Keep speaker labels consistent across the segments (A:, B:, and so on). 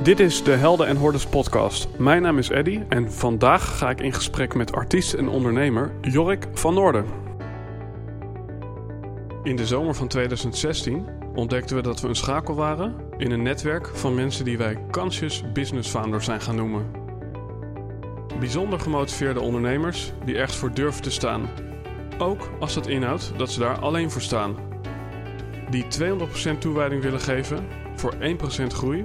A: Dit is de Helden en Hordes podcast. Mijn naam is Eddy en vandaag ga ik in gesprek met artiest en ondernemer Jorik van Noorden. In de zomer van 2016 ontdekten we dat we een schakel waren in een netwerk van mensen die wij Conscious Business Founders zijn gaan noemen. Bijzonder gemotiveerde ondernemers die ergens voor durven te staan. Ook als dat inhoudt dat ze daar alleen voor staan. Die 200% toewijding willen geven voor 1% groei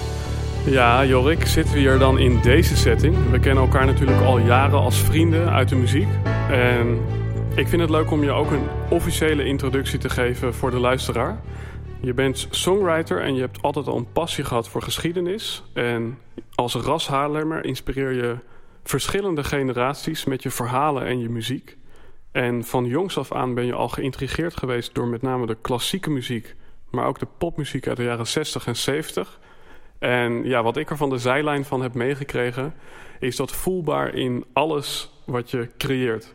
A: Ja, Jorik, zitten we hier dan in deze setting? We kennen elkaar natuurlijk al jaren als vrienden uit de muziek. En ik vind het leuk om je ook een officiële introductie te geven voor de luisteraar. Je bent songwriter en je hebt altijd al een passie gehad voor geschiedenis. En als ras Haarlemmer inspireer je verschillende generaties met je verhalen en je muziek. En van jongs af aan ben je al geïntrigeerd geweest door met name de klassieke muziek, maar ook de popmuziek uit de jaren 60 en 70. En ja, wat ik er van de zijlijn van heb meegekregen, is dat voelbaar in alles wat je creëert.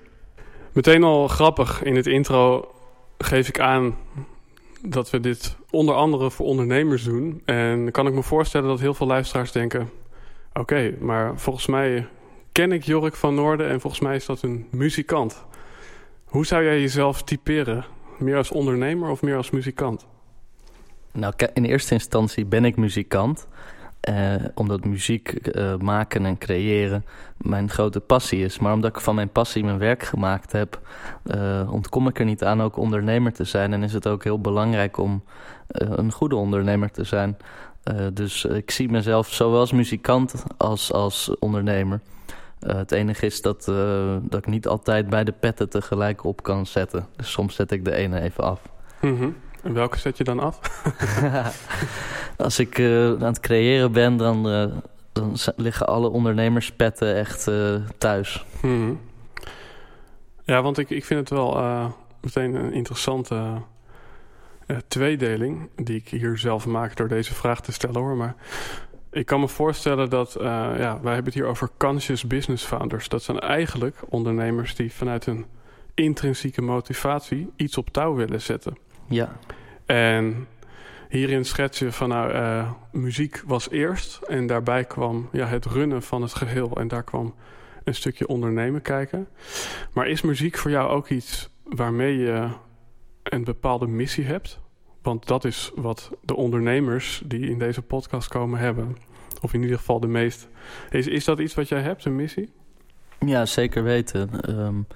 A: Meteen al grappig in het intro geef ik aan dat we dit onder andere voor ondernemers doen. En kan ik me voorstellen dat heel veel luisteraars denken: oké, maar volgens mij ken ik Jorik van Noorden en volgens mij is dat een muzikant. Hoe zou jij jezelf typeren? Meer als ondernemer of meer als muzikant?
B: Nou, in eerste instantie ben ik muzikant. Eh, omdat muziek uh, maken en creëren mijn grote passie is. Maar omdat ik van mijn passie mijn werk gemaakt heb, uh, ontkom ik er niet aan ook ondernemer te zijn. En is het ook heel belangrijk om een goede ondernemer te zijn. dus ik zie mezelf zowel als muzikant als als ondernemer. het enige is dat, dat ik niet altijd bij de petten tegelijk op kan zetten. Dus soms zet ik de ene even af.
A: Mm en welke zet je dan af?
B: Als ik uh, aan het creëren ben, dan, uh, dan liggen alle ondernemerspetten echt uh, thuis.
A: Hmm. Ja, want ik, ik vind het wel meteen een interessante tweedeling... die ik hier zelf maak door deze vraag te stellen, hoor. Maar ik kan me voorstellen dat... ja, wij hebben het hier over conscious business founders. Dat zijn eigenlijk ondernemers die vanuit een intrinsieke motivatie... iets op touw willen zetten.
B: Ja.
A: En hierin schets je van nou, uh, muziek was eerst en daarbij kwam ja, het runnen van het geheel. En daar kwam een stukje ondernemen kijken. Maar is muziek voor jou ook iets waarmee je een bepaalde missie hebt? Want dat is wat de ondernemers die in deze podcast komen hebben. Of in ieder geval de meest. Is, is dat iets wat jij hebt, een missie?
B: Ja, zeker weten. Um,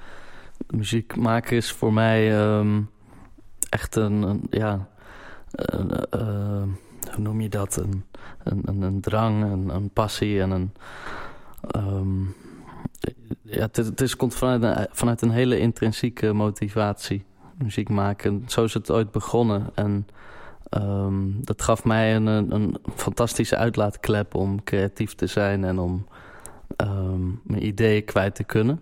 B: muziek maken is voor mij um, echt een, ja, een, uh, hoe noem je dat? Een, een, een drang, een, een passie en een. Um, ja, het, het is, komt vanuit een, vanuit een hele intrinsieke motivatie. Muziek maken. Zo is het ooit begonnen. En um, dat gaf mij een, een, fantastische uitlaatklep om creatief te zijn en om um, mijn ideeën kwijt te kunnen.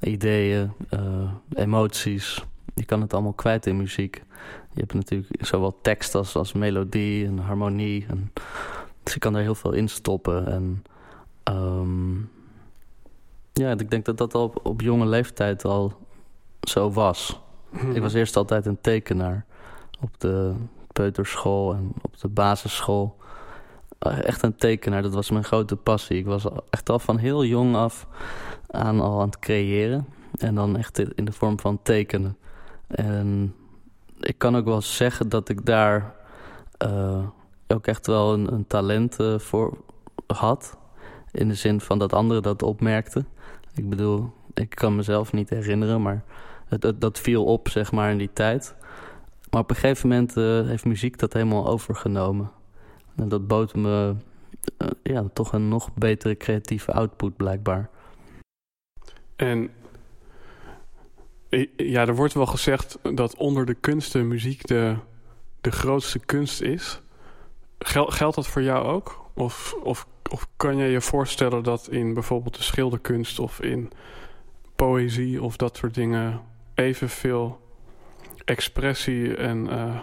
B: Ideeën, uh, emoties, je kan het allemaal kwijt in muziek. Je hebt natuurlijk zowel tekst als, als melodie en harmonie. En, dus je kan er heel veel in stoppen. En um, ja, ik denk dat dat al op, op jonge leeftijd al zo was. Hmm. Ik was eerst altijd een tekenaar op de peuterschool en op de basisschool. Eh, echt een tekenaar, dat was mijn grote passie. Ik was echt al van heel jong af aan al aan het creëren. En dan echt in de vorm van tekenen. En ik kan ook wel zeggen dat ik daar uh, ook echt wel een, een talent uh, voor had. In de zin van dat anderen dat opmerkten. Ik bedoel, ik kan mezelf niet herinneren, maar dat viel op, zeg maar, in die tijd. Maar op een gegeven moment uh, heeft muziek dat helemaal overgenomen. En dat bood me ja, toch een nog betere creatieve output, blijkbaar.
A: En ja, er wordt wel gezegd dat onder de kunsten muziek de, de grootste kunst is. Gel, geldt dat voor jou ook? Of, of, of kan je je voorstellen dat in bijvoorbeeld de schilderkunst of in poëzie of dat soort dingen evenveel expressie en eh,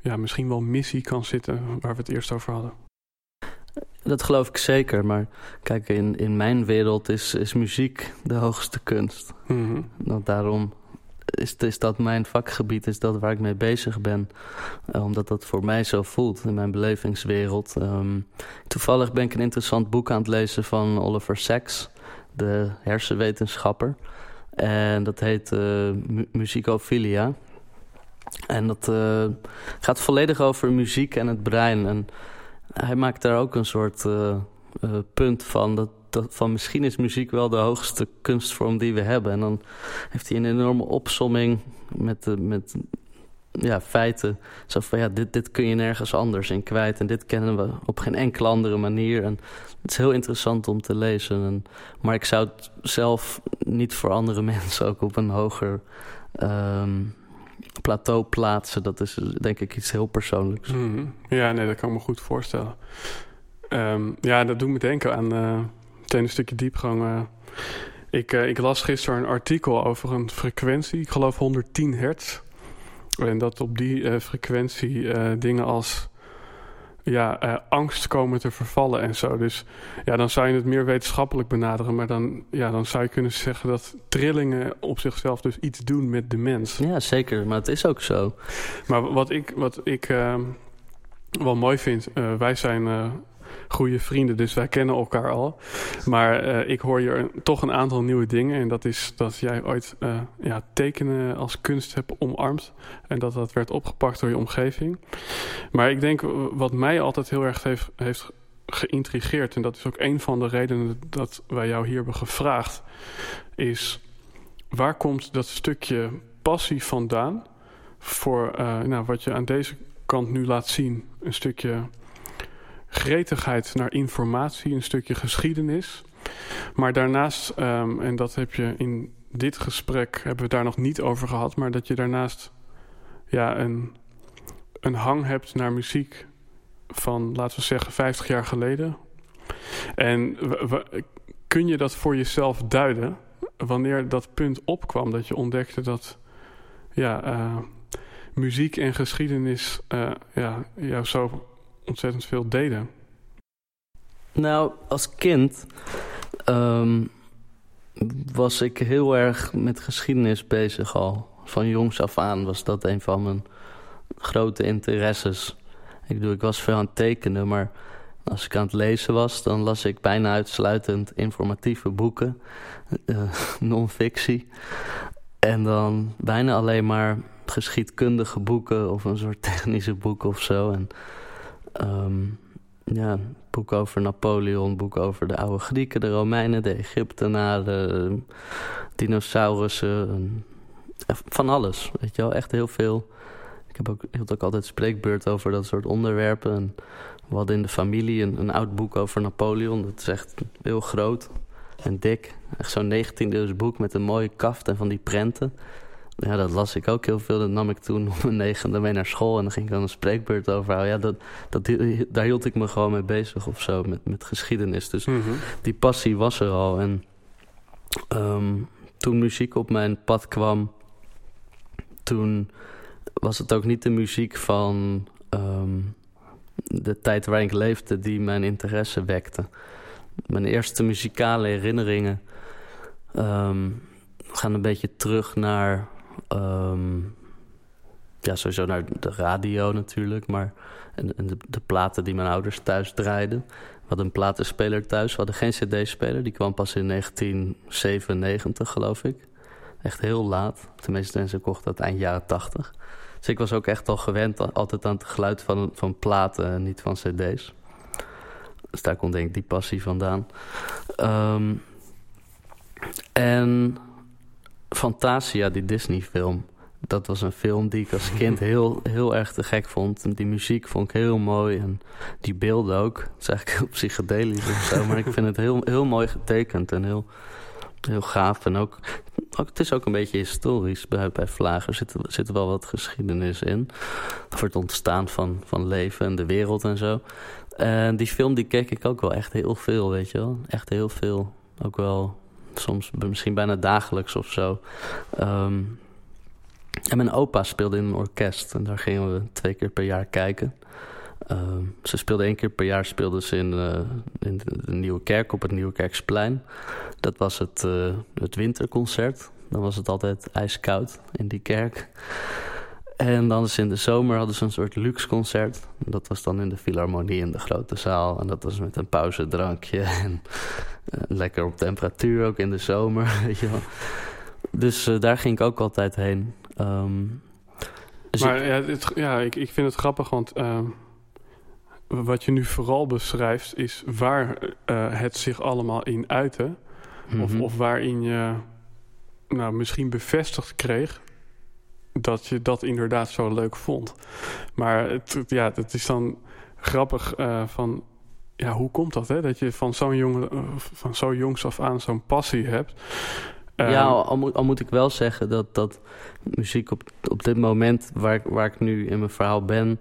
A: ja, misschien wel missie kan zitten, waar we het eerst over hadden.
B: Dat geloof ik zeker, maar kijk, in, in mijn wereld is, is muziek de hoogste kunst.
A: Mm
B: daarom is, is dat mijn vakgebied, is dat waar ik mee bezig ben. Uh, omdat dat voor mij zo voelt in mijn belevingswereld. Um, toevallig ben ik een interessant boek aan het lezen van Oliver Sacks, de hersenwetenschapper. En dat heet uh, Musicophilia. En dat uh, gaat volledig over muziek en het brein. En hij maakt daar ook een soort uh, punt van. Dat, dat, van misschien is muziek wel de hoogste kunstvorm die we hebben. En dan heeft hij een enorme opsomming met, met ja, feiten. Zo van ja, dit, dit kun je nergens anders in kwijt. En dit kennen we op geen enkele andere manier. En het is heel interessant om te lezen. En, maar ik zou het zelf niet voor andere mensen ook op een hoger um, plateau plaatsen. Dat is denk ik iets heel persoonlijks.
A: Mm Ja, nee, dat kan ik me goed voorstellen. Um, ja, dat doet me denken aan uh, een stukje diepgang. Uh, ik, uh, ik las gisteren een artikel over een frequentie, ik geloof 110 hertz. En dat op die frequentie dingen als ja, uh, angst komen te vervallen en zo. Dus ja, dan zou je het meer wetenschappelijk benaderen. Maar dan, ja, dan zou je kunnen zeggen dat trillingen op zichzelf dus iets doen met de mens.
B: Ja, zeker. Maar het is ook zo.
A: Maar wat ik, wat ik uh, wel mooi vind, uh, wij zijn goede vrienden, dus wij kennen elkaar al. Maar uh, ik hoor hier toch een aantal nieuwe dingen. En dat is dat jij ooit uh, ja, tekenen als kunst hebt omarmd. En dat dat werd opgepakt door je omgeving. Maar ik denk wat mij altijd heel erg heeft, geïntrigeerd... en dat is ook een van de redenen dat wij jou hier hebben gevraagd... is waar komt dat stukje passie vandaan... voor uh, nou, wat je aan deze kant nu laat zien... een stukje gretigheid naar informatie, een stukje geschiedenis. Maar daarnaast, um, en dat heb je in dit gesprek, hebben we het daar nog niet over gehad, maar dat je daarnaast ja, een, een hang hebt naar muziek van, laten we zeggen, 50 jaar geleden. En kun je dat voor jezelf duiden wanneer dat punt opkwam dat je ontdekte dat ja, uh, muziek en geschiedenis uh, ja, jou zo ontzettend veel deden?
B: Nou, als kind um, was ik heel erg met geschiedenis bezig al. Van jongs af aan was dat een van mijn grote interesses. Ik, bedoel, ik was veel aan het tekenen, maar als ik aan het lezen was... dan las ik bijna uitsluitend informatieve boeken, uh, non-fictie. En dan bijna alleen maar geschiedkundige boeken of een soort technische boeken of zo. En Um, ja, boek over Napoleon, boek over de oude Grieken, de Romeinen, de Egyptenaren, dinosaurussen. Van alles, weet je wel. Echt heel veel. Ik heb ook, hield ook altijd spreekbeurt over dat soort onderwerpen. En we hadden in de familie een, een oud boek over Napoleon. Dat is echt heel groot en dik. Echt zo'n 19e boek met een mooie kaft en van die prenten. Ja, dat las ik ook heel veel. Dat nam ik toen om mijn negende mee naar school. En dan ging ik dan een spreekbeurt over houden. Ja, dat, dat, daar hield ik me gewoon mee bezig of zo. Met, met geschiedenis. Dus mm -hmm. die passie was er al. En um, toen muziek op mijn pad kwam... Toen was het ook niet de muziek van um, de tijd waarin ik leefde... die mijn interesse wekte. Mijn eerste muzikale herinneringen... Um, gaan een beetje terug naar Um, ja, sowieso naar de radio natuurlijk, maar en, de, de, platen die mijn ouders thuis draaiden. We hadden een platenspeler thuis, we hadden geen cd-speler. Die kwam pas in 1997, geloof ik. Echt heel laat. Meeste mensen kochten dat eind jaren 80. Dus ik was ook echt al gewend altijd aan het geluid van, van platen en niet van cd's. Dus daar komt denk ik die passie vandaan. Um, en Fantasia, die Disney-film. Dat was een film die ik als kind heel, heel erg te gek vond. Die muziek vond ik heel mooi. En die beelden ook. Het is eigenlijk heel psychedelisch of zo. Maar ik vind het heel, heel mooi getekend en heel, heel gaaf. En ook, ook, het is ook een beetje historisch. Bij, bij Vlager zit, zit wel wat geschiedenis in. Voor het ontstaan van, van leven en de wereld en zo. En die film die keek ik ook wel echt heel veel, weet je wel. Echt heel veel. Ook wel soms misschien bijna dagelijks of zo. Ehm, en mijn opa speelde in een orkest en daar gingen we twee keer per jaar kijken. Ehm, ze speelde één keer per jaar speelde ze in, uh, in de, Nieuwe Kerk op het Nieuwe Kerksplein. Dat was het, uh, het winterconcert. Dan was het altijd ijskoud in die kerk. En dan is in de zomer hadden ze een soort luxe concert. Dat was dan in de Philharmonie in de grote zaal. En dat was met een pauzedrankje en uh, lekker op temperatuur ook in de zomer. Weet je wel. Dus daar ging ik ook altijd heen. Um,
A: dus maar ja, het, ja ik, ik vind het grappig, want ehm, wat je nu vooral beschrijft is waar uh, het zich allemaal in uitte. of,
B: Mhm.
A: of waarin je nou, misschien bevestigd kreeg dat je dat inderdaad zo leuk vond. Maar het, ja, het is dan grappig eh, van... Ja, hoe komt dat, hè? Dat je van zo'n jonge, eh, van zo jongs af aan zo'n passie hebt.
B: ja,
A: Ehm,
B: al, al moet, al moet ik wel zeggen dat, dat muziek op, op dit moment waar, ik- waar ik nu in mijn verhaal ben,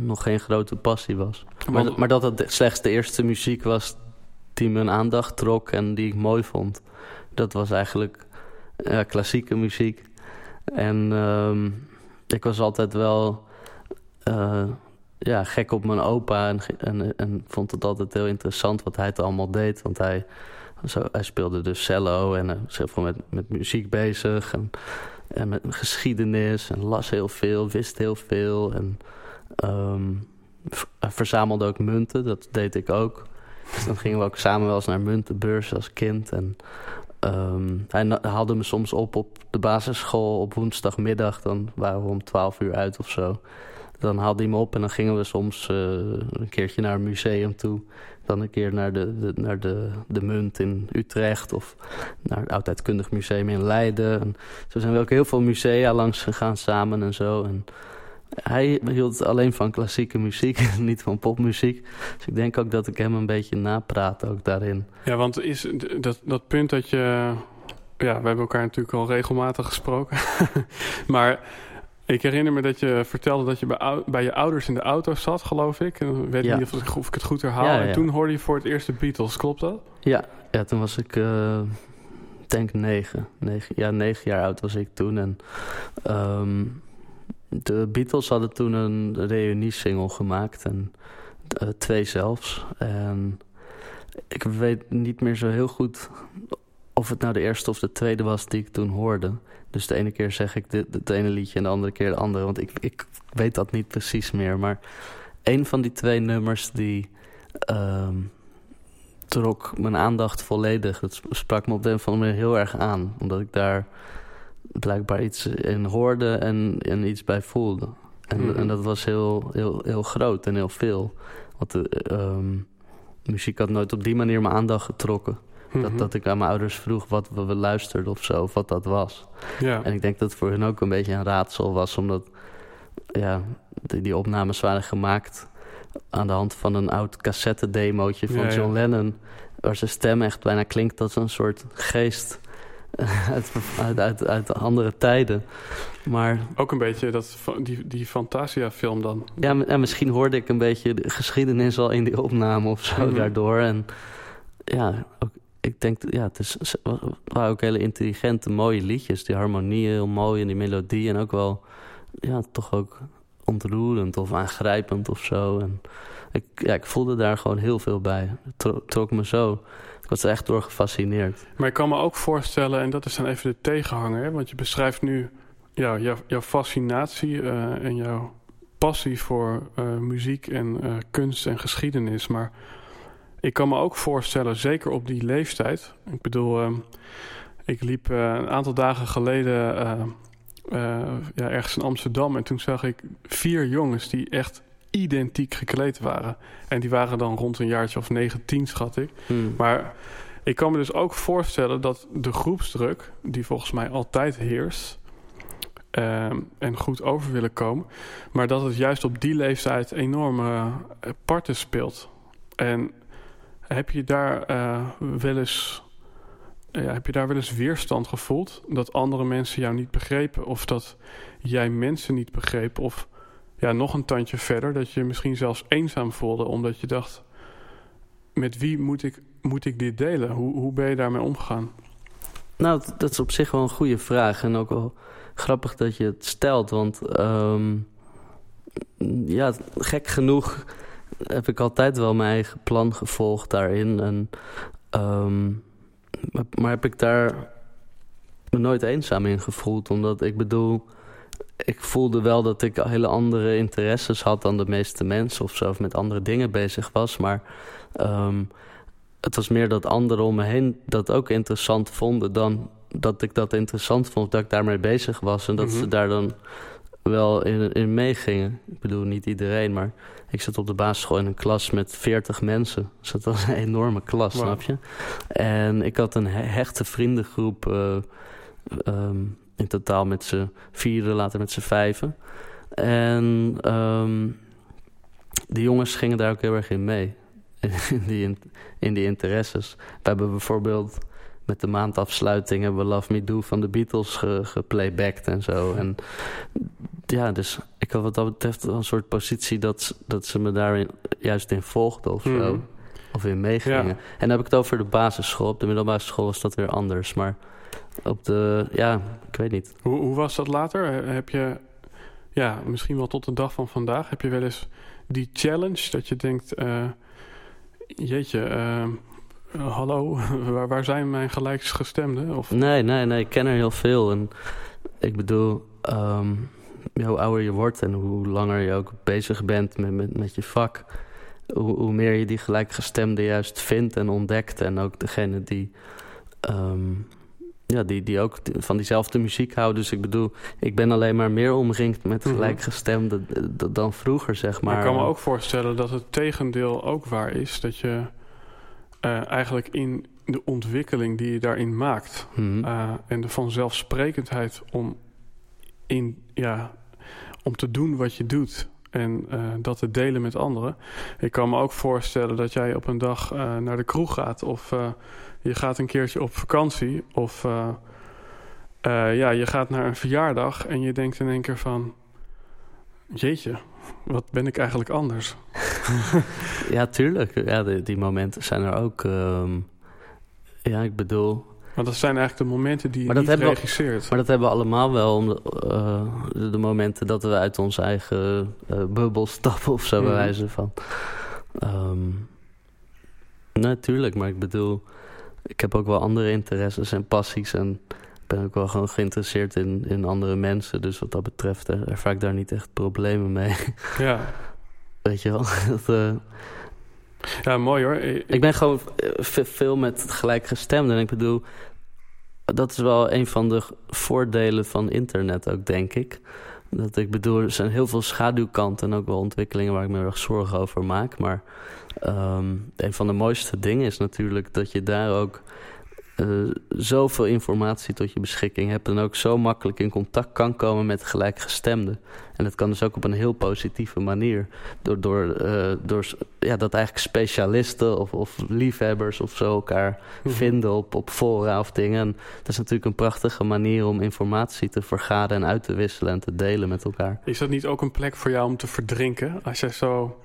B: nog geen grote passie was. Maar,
A: want-
B: maar dat het slechts de eerste muziek was die mijn aandacht trok en die ik mooi vond. Dat was eigenlijk ja, klassieke muziek. En ehm, ik was altijd wel eh, ja, gek op mijn opa en, en, en vond het altijd heel interessant wat hij het allemaal deed. Want hij, zo, hij speelde dus cello en hij was heel veel met, met muziek bezig en, en met geschiedenis en las heel veel, wist heel veel. En ehm, verzamelde ook munten, dat deed ik ook. Dus dan gingen we ook samen wel eens naar muntenbeurs als kind. En ehm, hij haalde me soms op op de basisschool op woensdagmiddag. Dan waren we om 12 uur uit of zo. Dan haalde hij me op en dan gingen we soms eh, een keertje naar een museum toe. Dan een keer naar de, naar de, de Munt in Utrecht of naar het Oudheidkundig Museum in Leiden. En zo zijn we ook heel veel musea langs gegaan samen en zo. En hij hield alleen van klassieke muziek, niet van popmuziek. Dus ik denk ook dat ik hem een beetje napraat ook daarin.
A: Ja, want is dat, dat punt dat je... Ja, we hebben elkaar natuurlijk al regelmatig gesproken. maar ik herinner me dat je vertelde dat je bij, bij je ouders in de auto zat, geloof ik. En ik weet
B: Ja.
A: niet of, ik- of ik het goed herhaal.
B: Ja, ja, ja.
A: En toen hoorde je voor het eerst de Beatles, klopt dat?
B: Ja, ja toen was ik, eh denk negen. negen. Ja, negen jaar oud was ik toen. En ehm, de Beatles hadden toen een reuniesingle gemaakt. En eh, twee zelfs. En ik weet niet meer zo heel goed of het nou de eerste of de tweede was die ik toen hoorde. Dus de ene keer zeg ik dit, het ene liedje en de andere keer de andere. Want ik, ik weet dat niet precies meer. Maar een van die twee nummers die... ehm, trok mijn aandacht volledig. Het sprak me op de een of andere manier heel erg aan. Omdat ik daar blijkbaar iets in hoorde en, en iets bij voelde. En,
A: Mhm.
B: en dat was heel, heel, heel groot en heel veel. Want de ehm, muziek had nooit op die manier mijn aandacht getrokken. Dat, dat ik aan mijn ouders vroeg wat we, we luisterden of zo, of wat dat was.
A: Ja.
B: En ik denk dat het voor hun ook een beetje een raadsel was, omdat ja, die, die opnames waren gemaakt aan de hand van een oud cassettedemootje van
A: Ja, ja.
B: John Lennon, waar zijn stem echt bijna klinkt als een soort geest uit, uit, uit, uit andere tijden. Maar
A: Ook een beetje dat, die, die Fantasia-film dan.
B: ja, en misschien hoorde ik een beetje de geschiedenis al in die opname of zo
A: Mhm.
B: daardoor. En ja, ook, ik denk, ja, het is, het waren ook hele intelligente, mooie liedjes. Die harmonieën heel mooi en die melodie. En ook wel, ja, toch ook ontroerend of aangrijpend of zo. En ik, ja, ik voelde daar gewoon heel veel bij. Het tro- trok me zo. Ik was er echt door gefascineerd.
A: Maar ik kan me ook voorstellen, en dat is dan even de tegenhanger... want je beschrijft nu ja, jouw, fascinatie eh, en jouw passie voor eh, muziek en eh, kunst en geschiedenis. Maar ik kan me ook voorstellen, zeker op die leeftijd... ik bedoel, ik liep een aantal dagen geleden ja, ergens in Amsterdam... en toen zag ik vier jongens die echt identiek gekleed waren. En die waren dan rond een jaartje of 19, schat ik.
B: Hmm.
A: Maar ik kan me dus ook voorstellen dat de groepsdruk, die volgens mij altijd heerst, ehm, en goed over willen komen, maar dat het juist op die leeftijd enorme eh, parten speelt. En heb je daar eh, wel eens. Ja, heb je daar wel eens weerstand gevoeld? Dat andere mensen jou niet begrepen? Of dat jij mensen niet begreep? Of ja, nog een tandje verder, dat je je misschien zelfs eenzaam voelde, omdat je dacht: met wie moet ik, moet ik dit delen? Hoe, hoe ben je daarmee omgegaan?
B: Nou, dat is op zich wel een goede vraag. En ook wel grappig dat je het stelt. Want um, ja, gek genoeg heb ik altijd wel mijn eigen plan gevolgd daarin. En, um, maar heb ik daar me nooit eenzaam in gevoeld. Omdat ik bedoel, ik voelde wel dat ik hele andere interesses had dan de meeste mensen of zo. Of met andere dingen bezig was. Maar um, het was meer dat anderen om me heen dat ook interessant vonden dan dat ik dat interessant vond, dat ik daarmee bezig was. En dat ze mhm. daar dan wel in, in meegingen. Ik bedoel, niet iedereen, maar ik zat op de basisschool in een klas met 40 mensen. Dus dat was een enorme klas, snap je? En ik had een hechte vriendengroep, uh, um, in totaal met z'n vieren, later met z'n vijven. En um, de jongens gingen daar ook heel erg in mee. In die, in die interesses. We hebben bijvoorbeeld met de maandafsluiting hebben we Love Me Do van de Beatles ge, geplaybacked en zo. En ja, dus ik had wat dat betreft een soort positie dat, dat ze me daarin juist in volgden of zo. Mhm. Of in meegingen. En dan heb ik het over de basisschool. Op de middelbare school was dat weer anders. Maar op de, ja, ik weet niet.
A: Hoe, hoe was dat later? Heb je, ja, misschien wel tot de dag van vandaag, heb je wel eens die challenge dat je denkt, uh, jeetje, uh, hallo, waar, waar, zijn mijn gelijksgestemden? Of?
B: Nee, nee, nee, ik ken er heel veel. En ik bedoel, um, hoe ouder je wordt en hoe langer je ook bezig bent met, met, met je vak, hoe, hoe, meer je die gelijkgestemden juist vindt en ontdekt. En ook degene die, um, ja, die, die ook van diezelfde muziek houden. Dus ik bedoel, ik ben alleen maar meer omringd met mhm. gelijkgestemden dan vroeger, zeg maar.
A: Ik kan me ook voorstellen dat het tegendeel ook waar is. Dat je uh, eigenlijk in de ontwikkeling die je daarin maakt... Mhm. Uh, en de vanzelfsprekendheid om, in, ja, om te doen wat je doet... en uh, dat te delen met anderen. Ik kan me ook voorstellen dat jij op een dag naar de kroeg gaat... of je gaat een keertje op vakantie... of ja, je gaat naar een verjaardag en je denkt in één keer van... jeetje, wat ben ik eigenlijk anders?
B: ja, tuurlijk. Ja, die, die, momenten zijn er ook. Um, ja, ik bedoel...
A: Maar dat zijn eigenlijk de momenten die je maar regisseert.
B: maar dat hebben we allemaal wel. Om de, uh, de, momenten dat we uit onze eigen uh, bubbel stappen of zo, mm. bij wijze van. Um, natuurlijk, maar ik bedoel... Ik heb ook wel andere interesses en passies en ben ook wel gewoon geïnteresseerd in, in andere mensen. Dus wat dat betreft uh, ervaar ik daar niet echt problemen mee.
A: Ja.
B: Weet je wel? dat, uh...
A: Ja, mooi hoor.
B: Ik ben gewoon veel met gelijkgestemden. En ik bedoel, dat is wel een van de voordelen van internet ook, denk ik. Dat ik bedoel, er zijn heel veel schaduwkanten en ook wel ontwikkelingen waar ik me erg zorgen over maak. Maar um, een van de mooiste dingen is natuurlijk dat je daar ook uh, zoveel informatie tot je beschikking hebt... en ook zo makkelijk in contact kan komen met gelijkgestemden. En dat kan dus ook op een heel positieve manier. Door, door, uh, door ja, dat eigenlijk specialisten of, of liefhebbers of zo elkaar mhm. vinden op, op fora of dingen. En dat is natuurlijk een prachtige manier om informatie te vergaden en uit te wisselen en te delen met elkaar.
A: Is dat niet ook een plek voor jou om te verdrinken? Als jij zo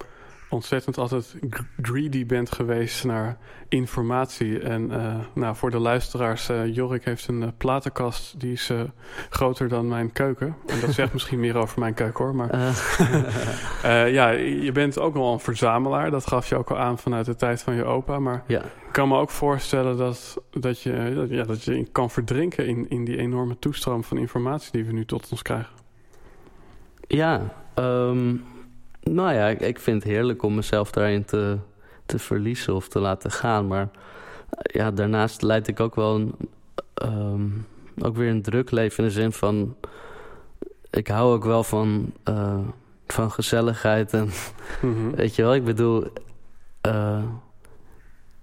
A: ontzettend altijd greedy bent geweest naar informatie. En uh, nou, voor de luisteraars, uh, Jorik heeft een uh, platenkast die is groter dan mijn keuken. En dat zegt misschien meer over mijn keuken hoor. Maar ja, je bent ook wel een verzamelaar. Dat gaf je ook al aan vanuit de tijd van je opa. Maar ja. ik kan me ook voorstellen dat, dat, je, ja, dat je kan verdrinken in, in die enorme toestroom van informatie die we nu tot ons krijgen.
B: Ja, um nou ja, ik, vind het heerlijk om mezelf daarin te, te verliezen of te laten gaan. Maar ja, daarnaast leid ik ook wel een, ehm, ook weer een druk leven in de zin van... Ik hou ook wel van, uh, van gezelligheid en mhm. weet je wel, ik bedoel... Uh,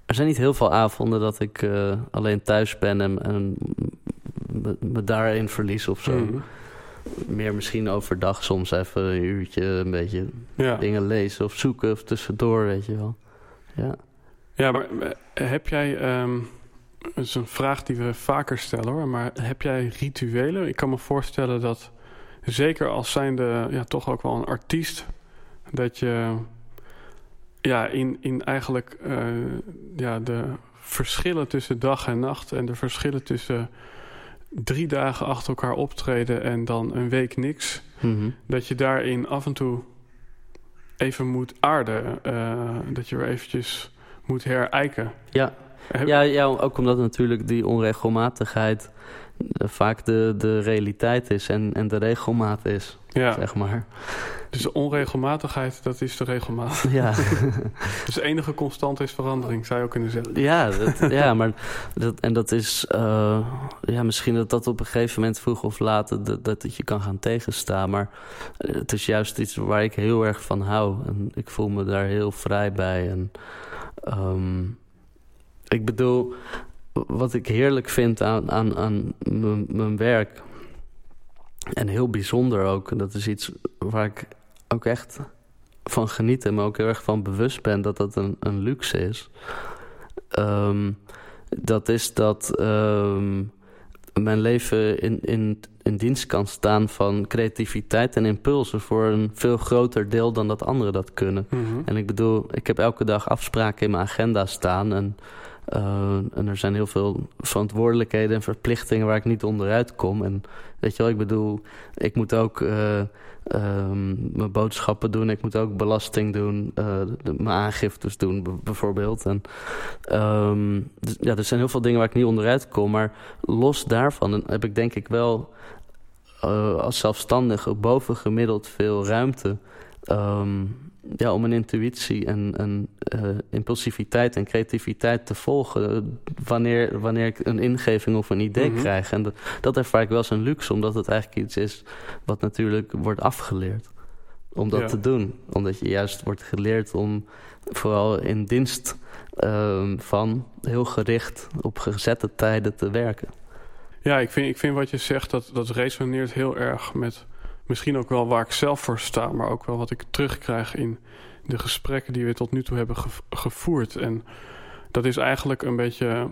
B: er zijn niet heel veel avonden dat ik uh, alleen thuis ben en, en me, me, daarin verlies of zo. Mhm meer misschien overdag soms even een uurtje een beetje dingen lezen of zoeken of tussendoor, weet je wel. Ja,
A: ja maar eh, heb jij, um, dat is een vraag die we vaker stellen hoor, maar heb jij rituelen? Ik kan me voorstellen dat, zeker als zijnde ja, toch ook wel een artiest, dat je ja, in, in eigenlijk uh, ja, de verschillen tussen dag en nacht en de verschillen tussen drie dagen achter elkaar optreden en dan een week niks,
B: Mhm.
A: dat je daarin af en toe even moet aarden. eh, dat je weer eventjes moet herijken.
B: Ja.
A: Heb-
B: Ja, ja, ook omdat natuurlijk die onregelmatigheid vaak de, de realiteit is en, en de regelmaat is,
A: ja.
B: zeg maar.
A: Dus de onregelmatigheid, dat is de regelmaat.
B: Ja,
A: Dus de enige constante is verandering, zou je ook kunnen zeggen.
B: ja, dat, ja maar dat, en dat is eh, ja, misschien dat dat op een gegeven moment vroeg of laat dat, dat het je kan gaan tegenstaan. Maar het is juist iets waar ik heel erg van hou. En ik voel me daar heel vrij bij. En ehm, ik bedoel, wat ik heerlijk vind aan, aan, aan mijn- werk. En heel bijzonder ook. En dat is iets waar ik ook echt van geniet en me ook heel erg van bewust ben dat dat een, een luxe is. Ehm, dat is dat ehm, mijn leven in, in, in dienst kan staan van creativiteit en impulsen voor een veel groter deel dan dat anderen dat kunnen.
A: Mhm.
B: En ik bedoel, ik heb elke dag afspraken in mijn agenda staan. En, eh, en er zijn heel veel verantwoordelijkheden en verplichtingen waar ik niet onderuit kom. En weet je wel, ik bedoel, ik moet ook eh, ehm, mijn boodschappen doen. Ik moet ook belasting doen, eh, mijn aangiftes doen bijvoorbeeld. En, ehm, dus, ja, er zijn heel veel dingen waar ik niet onderuit kom. Maar los daarvan heb ik denk ik wel als zelfstandige bovengemiddeld veel ruimte. Ehm, ja, om een intuïtie en, en eh, impulsiviteit en creativiteit te volgen. eh, Wanneer, wanneer ik een ingeving of een idee
A: Mhm.
B: krijg. En dat, dat ervaar ik wel als een luxe, omdat het eigenlijk iets is wat natuurlijk wordt afgeleerd. Om dat
A: Ja.
B: te doen. Omdat je juist wordt geleerd om vooral in dienst ehm, van heel gericht op gezette tijden te werken.
A: Ja, ik vind, ik vind wat je zegt, dat, dat resoneert heel erg met misschien ook wel waar ik zelf voor sta, maar ook wel wat ik terugkrijg in de gesprekken die we tot nu toe hebben gev- gevoerd. En dat is eigenlijk een beetje.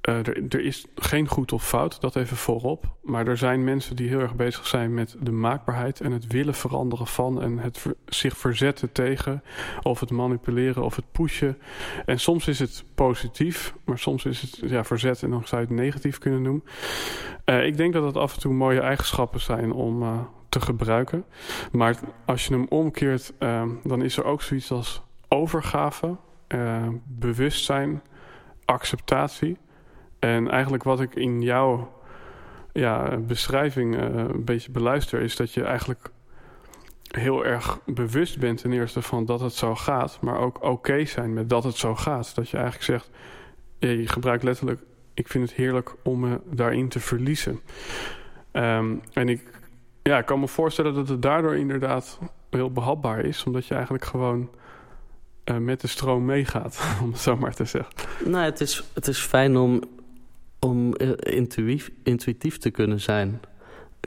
A: Eh, er, is geen goed of fout, dat even voorop. Maar er zijn mensen die heel erg bezig zijn met de maakbaarheid en het willen veranderen van en het zich verzetten tegen, of het manipuleren of het pushen. En soms is het positief, maar soms is het ja, verzet en dan zou je het negatief kunnen noemen. Eh, ik denk dat het af en toe mooie eigenschappen zijn om eh, te gebruiken. Maar als je hem omkeert, dan is er ook zoiets als overgave, bewustzijn, acceptatie. En eigenlijk wat ik in jouw ja, beschrijving eh, een beetje beluister, is dat je eigenlijk heel erg bewust bent ten eerste van dat het zo gaat, maar ook oké zijn met dat het zo gaat. Dat je eigenlijk zegt, je gebruikt letterlijk, ik vind het heerlijk om me daarin te verliezen. Ehm, en ik ja, kan me voorstellen dat het daardoor inderdaad heel behapbaar is, omdat je eigenlijk gewoon eh, met de stroom meegaat, om het zo maar te zeggen.
B: Nou, het is, het is fijn om, om eh, intuïtief te kunnen zijn.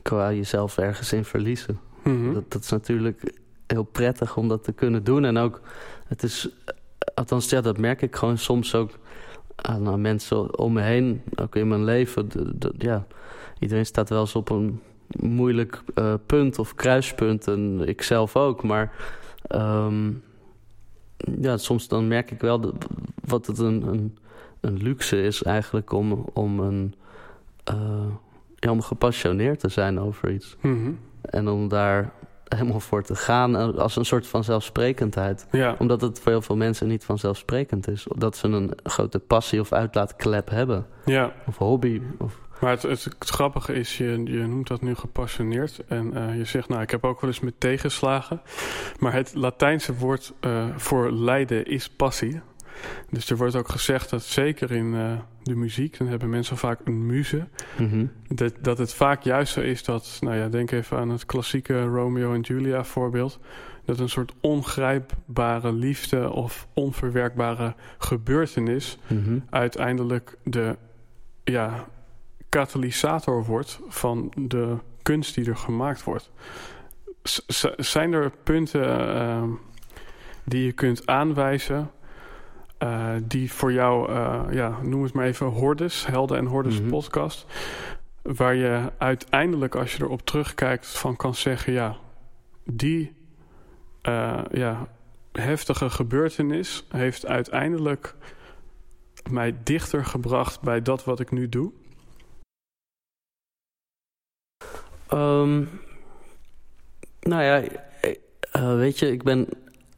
B: Qua jezelf ergens in verliezen.
A: Mhm.
B: Dat, dat is natuurlijk heel prettig om dat te kunnen doen. En ook, het is, althans, ja, dat merk ik gewoon soms ook aan, aan mensen om me heen, ook in mijn leven. De- de- ja, iedereen staat wel eens op een moeilijk eh, punt of kruispunt. En ik zelf ook. Maar ehm, ja, soms dan merk ik wel dat, wat het een, een, een luxe is eigenlijk om, om, een, eh, ja, om gepassioneerd te zijn over iets.
A: Mhm.
B: En om daar helemaal voor te gaan eh, als een soort van zelfsprekendheid.
A: Ja,
B: Omdat het voor heel veel mensen niet vanzelfsprekend is. Dat ze een grote passie of uitlaatklep hebben.
A: ja.
B: Of hobby. Of...
A: Maar het, het, het grappige is, je, je noemt dat nu gepassioneerd. En eh, je zegt, nou, ik heb ook wel eens met tegenslagen. Maar het Latijnse woord voor lijden is passie. Dus er wordt ook gezegd dat zeker in eh, de muziek, dan hebben mensen vaak een muze.
B: Mhm.
A: Dat, dat het vaak juist zo is dat, nou ja, denk even aan het klassieke Romeo en Julia voorbeeld. Dat een soort ongrijpbare liefde of onverwerkbare gebeurtenis
B: Mhm.
A: uiteindelijk de ja, katalysator wordt van de kunst die er gemaakt wordt. Z- zijn er punten eh, die je kunt aanwijzen eh, die voor jou, eh, ja, noem het maar even Hordes, Helden en Hordes
B: Mhm.
A: podcast, waar je uiteindelijk als je erop terugkijkt van kan zeggen, ja, die eh, ja, heftige gebeurtenis heeft uiteindelijk mij dichter gebracht bij dat wat ik nu doe?
B: Um, nou ja, uh, weet je, ik ben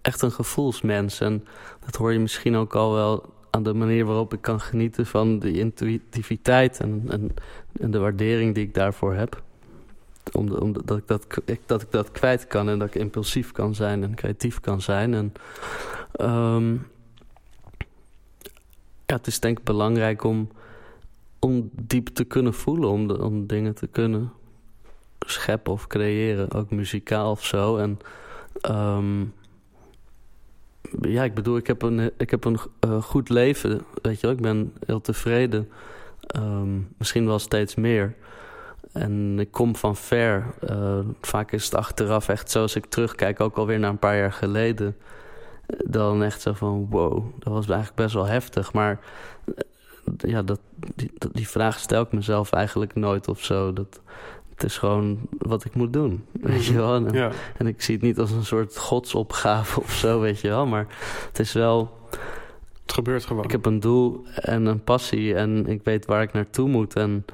B: echt een gevoelsmens. En dat hoor je misschien ook al wel aan de manier waarop ik kan genieten van de intuïtiviteit en, en, en de waardering die ik daarvoor heb. Omdat om, ik dat, ik, dat ik dat kwijt kan en dat ik impulsief kan zijn en creatief kan zijn. En, um, ja, het is denk ik belangrijk om, om diep te kunnen voelen, om, om dingen te kunnen scheppen of creëren, ook muzikaal of zo. En um, ja, ik bedoel, ik heb een, ik heb een uh, goed leven, weet je wel. Ik ben heel tevreden. Um, misschien wel steeds meer. En ik kom van ver. Uh, vaak is het achteraf echt zo, als ik terugkijk, ook alweer naar een paar jaar geleden. Dan echt zo van, wow, dat was eigenlijk best wel heftig. Maar uh, ja, dat, die, die vraag stel ik mezelf eigenlijk nooit of zo. Dat, het is gewoon wat ik moet doen, weet je wel. En,
A: Ja.
B: en ik zie het niet als een soort godsopgave of zo, weet je wel. Maar het is wel...
A: Het gebeurt gewoon.
B: Ik heb een doel en een passie en ik weet waar ik naartoe moet. En,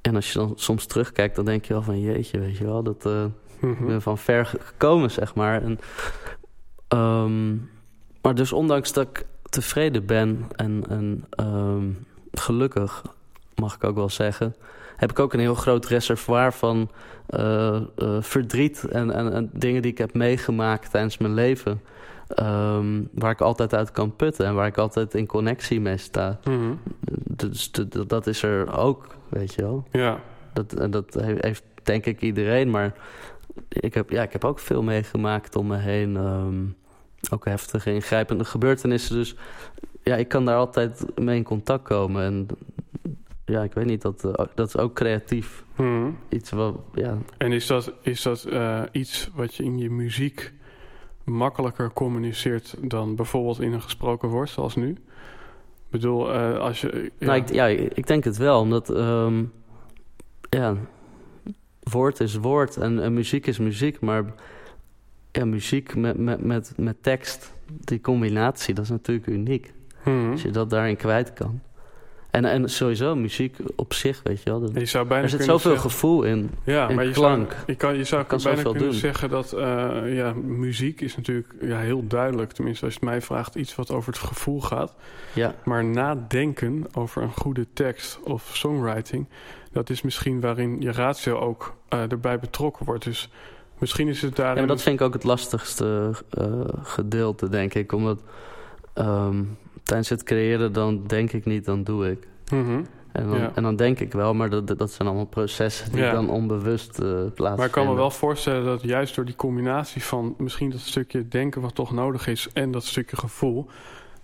B: en als je dan soms terugkijkt, dan denk je wel van... Jeetje, weet je wel, dat... Uh,
A: Mhm.
B: ik ben van ver gekomen, zeg maar. En, um, maar dus ondanks dat ik tevreden ben en, en um, gelukkig, mag ik ook wel zeggen... heb ik ook een heel groot reservoir van uh, uh, verdriet en, en, en, dingen die ik heb meegemaakt tijdens mijn leven... Um, waar ik altijd uit kan putten en waar ik altijd in connectie mee sta.
A: Mm
B: Dus dat is er ook, weet je wel.
A: Ja.
B: Dat, dat heeft denk ik iedereen, maar ik heb, ja, ik heb ook veel meegemaakt om me heen. Um, ook heftige, ingrijpende gebeurtenissen. Dus ja, ik kan daar altijd mee in contact komen. En ja, ik weet niet, dat, uh, dat is ook creatief.
A: Mm
B: Iets wat, ja.
A: En is dat, is dat uh, iets wat je in je muziek makkelijker communiceert dan bijvoorbeeld in een gesproken woord zoals nu? Ik bedoel, uh, als je...
B: Ja. Nou, ik, ja, ik denk het wel, omdat... Um, ja, woord is woord en, en, muziek is muziek, maar ja, muziek met, met, met, met tekst, die combinatie, dat is natuurlijk uniek.
A: Hmm.
B: Als je dat daarin kwijt kan. En, en sowieso, muziek op zich, weet je wel. Dat,
A: je zou bijna
B: er zit zoveel
A: zeggen,
B: gevoel in,
A: ja,
B: in
A: maar je
B: klank.
A: Zou, je kan, je zou
B: kan
A: bijna kunnen
B: doen.
A: zeggen dat uh, ja, muziek is natuurlijk ja, heel duidelijk. Tenminste, als je het mij vraagt, iets wat over het gevoel gaat.
B: Ja.
A: Maar nadenken over een goede tekst of songwriting... dat is misschien waarin je ratio ook uh, erbij betrokken wordt. Dus misschien is het daarin...
B: Ja, maar dat vind ik ook het lastigste uh, gedeelte, denk ik. Omdat um, tijdens het creëren, dan denk ik niet, dan doe ik.
A: Mm -hmm.
B: En dan,
A: ja.
B: en dan denk ik wel, maar dat, dat zijn allemaal processen die
A: ja.
B: dan onbewust uh, plaatsvinden.
A: Maar ik kan me wel voorstellen dat juist door die combinatie van misschien dat stukje denken wat toch nodig is en dat stukje gevoel,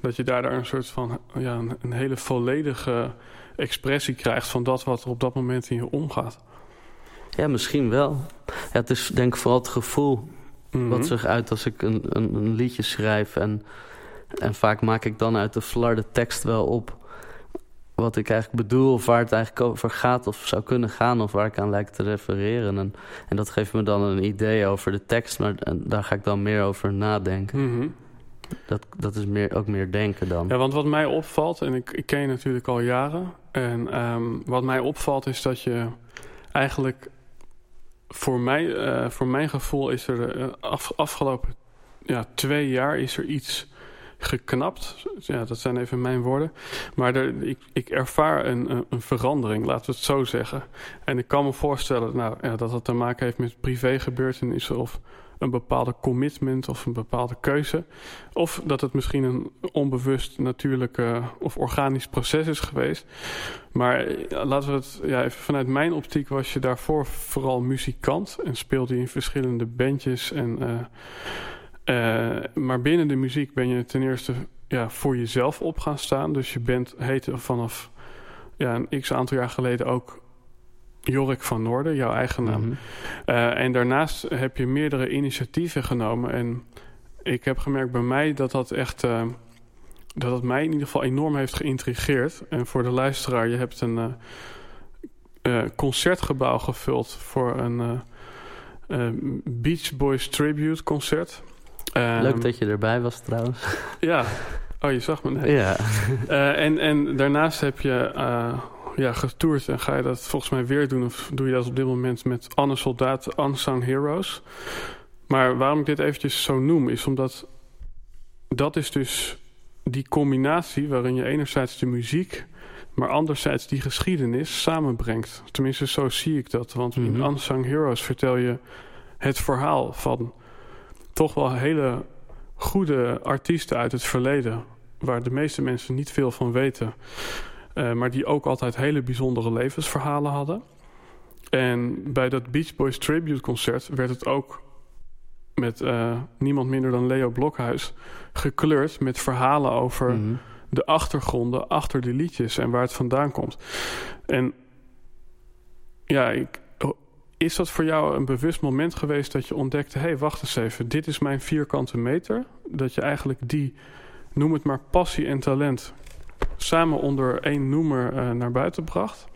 A: dat je daardoor een soort van ja, een, een hele volledige expressie krijgt van dat wat er op dat moment in je omgaat.
B: Ja, misschien wel. Ja, het is denk ik vooral het gevoel
A: Mhm.
B: mm -hmm. wat zich uit als ik een, een, een liedje schrijf. En, en vaak maak ik dan uit de flarde tekst wel op wat ik eigenlijk bedoel, of waar het eigenlijk over gaat, of zou kunnen gaan, of waar ik aan lijkt te refereren. En, en dat geeft me dan een idee over de tekst, maar daar ga ik dan meer over nadenken.
A: Mm -hmm.
B: dat, dat is meer, ook meer denken dan.
A: Ja, want wat mij opvalt, en ik, ik ken je natuurlijk al jaren, en um, wat mij opvalt is dat je eigenlijk, voor, mij, uh, voor mijn gevoel, is er af, afgelopen ja, twee jaar is er iets geknapt. Ja, dat zijn even mijn woorden. Maar er, ik, ik ervaar een, een, verandering, laten we het zo zeggen. En ik kan me voorstellen nou, ja, dat dat te maken heeft met privégebeurtenissen... of een bepaalde commitment of een bepaalde keuze. Of dat het misschien een onbewust natuurlijke of organisch proces is geweest. Maar ja, laten we het... Ja, even vanuit mijn optiek was je daarvoor vooral muzikant... en speelde je in verschillende bandjes en... Uh, uh, maar binnen de muziek ben je ten eerste ja, voor jezelf op gaan staan. Dus je bent, heette vanaf ja, een x aantal jaar geleden ook Jorik van Noorden, jouw eigen naam.
B: Mhm.
A: Mm -hmm. uh, en daarnaast heb je meerdere initiatieven genomen. En ik heb gemerkt bij mij dat dat echt... Uh, dat het mij in ieder geval enorm heeft geïntrigeerd. En voor de luisteraar, je hebt een uh, concertgebouw gevuld... voor een Beach Boys Tribute concert...
B: Um, Leuk dat je erbij was trouwens.
A: Ja, Oh, je zag me net.
B: Ja.
A: Uh, en, en daarnaast heb je uh, ja, getoerd en ga je dat volgens mij weer doen? Of doe je dat op dit moment met Anne Soldaten, Unsung Heroes? Maar waarom ik dit eventjes zo noem, is omdat dat is dus die combinatie waarin je enerzijds de muziek, maar anderzijds die geschiedenis samenbrengt. Tenminste, zo zie ik dat. Want mm -hmm. in. Unsung Heroes vertel je het verhaal van toch wel hele goede artiesten uit het verleden, waar de meeste mensen niet veel van weten, uh, maar die ook altijd hele bijzondere levensverhalen hadden. En bij dat Beach Boys Tribute concert werd het ook met uh, niemand minder dan Leo Blokhuis gekleurd met verhalen over mm -hmm. de achtergronden achter de liedjes en waar het vandaan komt. En ja, ik, is dat voor jou een bewust moment geweest dat je ontdekte: hé, hey, wacht eens even, dit is mijn vierkante meter? Dat je eigenlijk die, noem het maar passie en talent, samen onder één noemer uh, naar buiten bracht?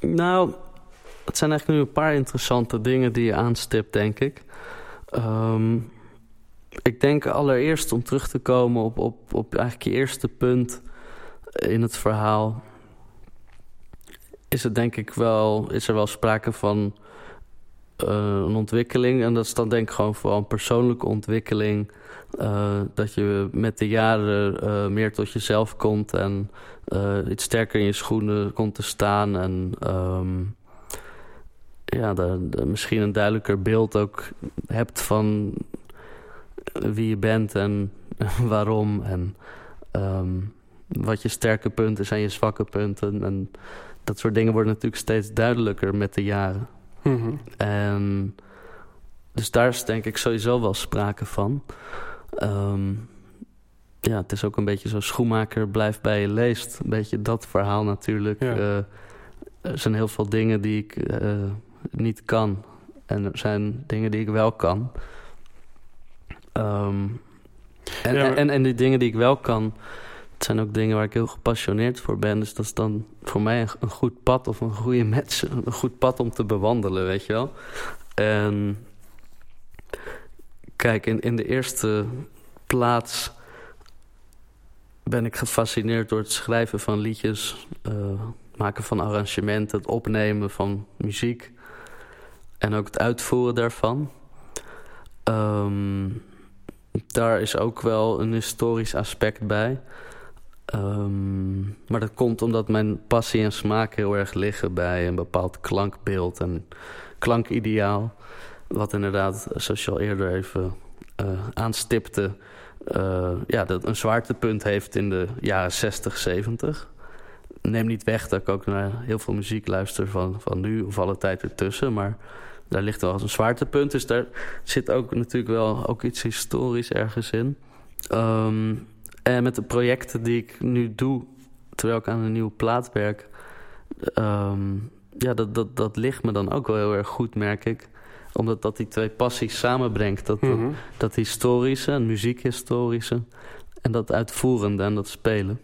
B: Nou, het zijn eigenlijk nu een paar interessante dingen die je aanstipt, denk ik. Um, ik denk allereerst om terug te komen op, op, op eigenlijk je eerste punt in het verhaal. Is het denk ik wel, is er wel sprake van een ontwikkeling. En dat is dan denk ik gewoon vooral een persoonlijke ontwikkeling. Uh, dat je met de jaren uh, meer tot jezelf komt en iets sterker in je schoenen komt te staan. En um, ja, misschien een duidelijker beeld ook hebt van wie je bent en waarom. En um, wat je sterke punten zijn, je zwakke punten. En dat soort dingen worden natuurlijk steeds duidelijker met de jaren. Mm -hmm. En dus daar is denk ik sowieso wel sprake van. Um, ja, het is ook een beetje zo schoenmaker blijft bij je leest. Een beetje dat verhaal natuurlijk. Ja. Uh, er zijn heel veel dingen die ik uh, niet kan. En er zijn dingen die ik wel kan. Um, en, ja, maar... en, en die dingen die ik wel kan, het zijn ook dingen waar ik heel gepassioneerd voor ben. Dus dat is dan voor mij een, een goed pad of een goede match. Een goed pad om te bewandelen, weet je wel. En kijk, in, in de eerste plaats ben ik gefascineerd door het schrijven van liedjes, uh, maken van arrangementen, het opnemen van muziek en ook het uitvoeren daarvan. Um, daar is ook wel een historisch aspect bij. Um, maar dat komt omdat mijn passie en smaak heel erg liggen bij een bepaald klankbeeld en klankideaal. Wat inderdaad, zoals je al eerder even uh, aanstipte, uh, ja, dat een zwaartepunt heeft in de jaren 60, 70. Neem niet weg dat ik ook naar heel veel muziek luister van, van nu of alle tijd ertussen. Maar daar ligt wel een zwaartepunt. Dus daar zit ook natuurlijk wel ook iets historisch ergens in. Um, en met de projecten die ik nu doe, terwijl ik aan een nieuwe plaat werk... Um, ja, dat, dat, dat ligt me dan ook wel heel erg goed, merk ik. Omdat dat die twee passies samenbrengt. Dat, mm -hmm. dat, dat, historische, en muziekhistorische... en dat uitvoerende en dat spelen.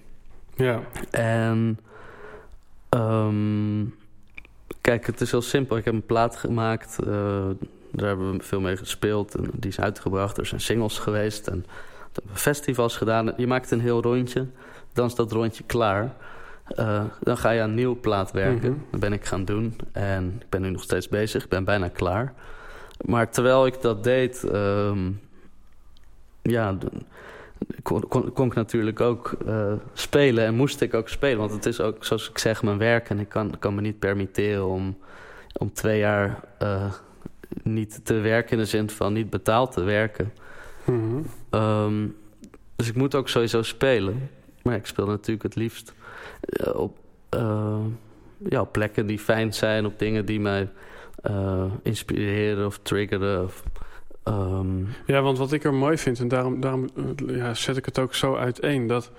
A: Ja.
B: En... Um, Kijk, het is heel simpel. Ik heb een plaat gemaakt. Uh, daar hebben we veel mee gespeeld. En die is uitgebracht. Er zijn singles geweest. En festivals gedaan. Je maakt een heel rondje. Dan is dat rondje klaar. Uh, dan ga je aan een nieuwe plaat werken. Mm -hmm. Dat ben ik gaan doen. En ik ben nu nog steeds bezig. Ik ben bijna klaar. Maar terwijl ik dat deed... Um, ja, kon, kon, kon, ik natuurlijk ook uh, spelen en moest ik ook spelen. Want het is ook, zoals ik zeg, mijn werk. En ik kan, kan me niet permitteren om, om twee jaar uh, niet te werken... in de zin van niet betaald te werken. Um, dus ik moet ook sowieso spelen. Maar ik speel natuurlijk het liefst uh, op, ja, op plekken die fijn zijn... op dingen die mij inspireren of triggeren... Of,
A: Um... Ja, want wat ik er mooi vind, en daarom, daarom ja, zet ik het ook zo uiteen, dat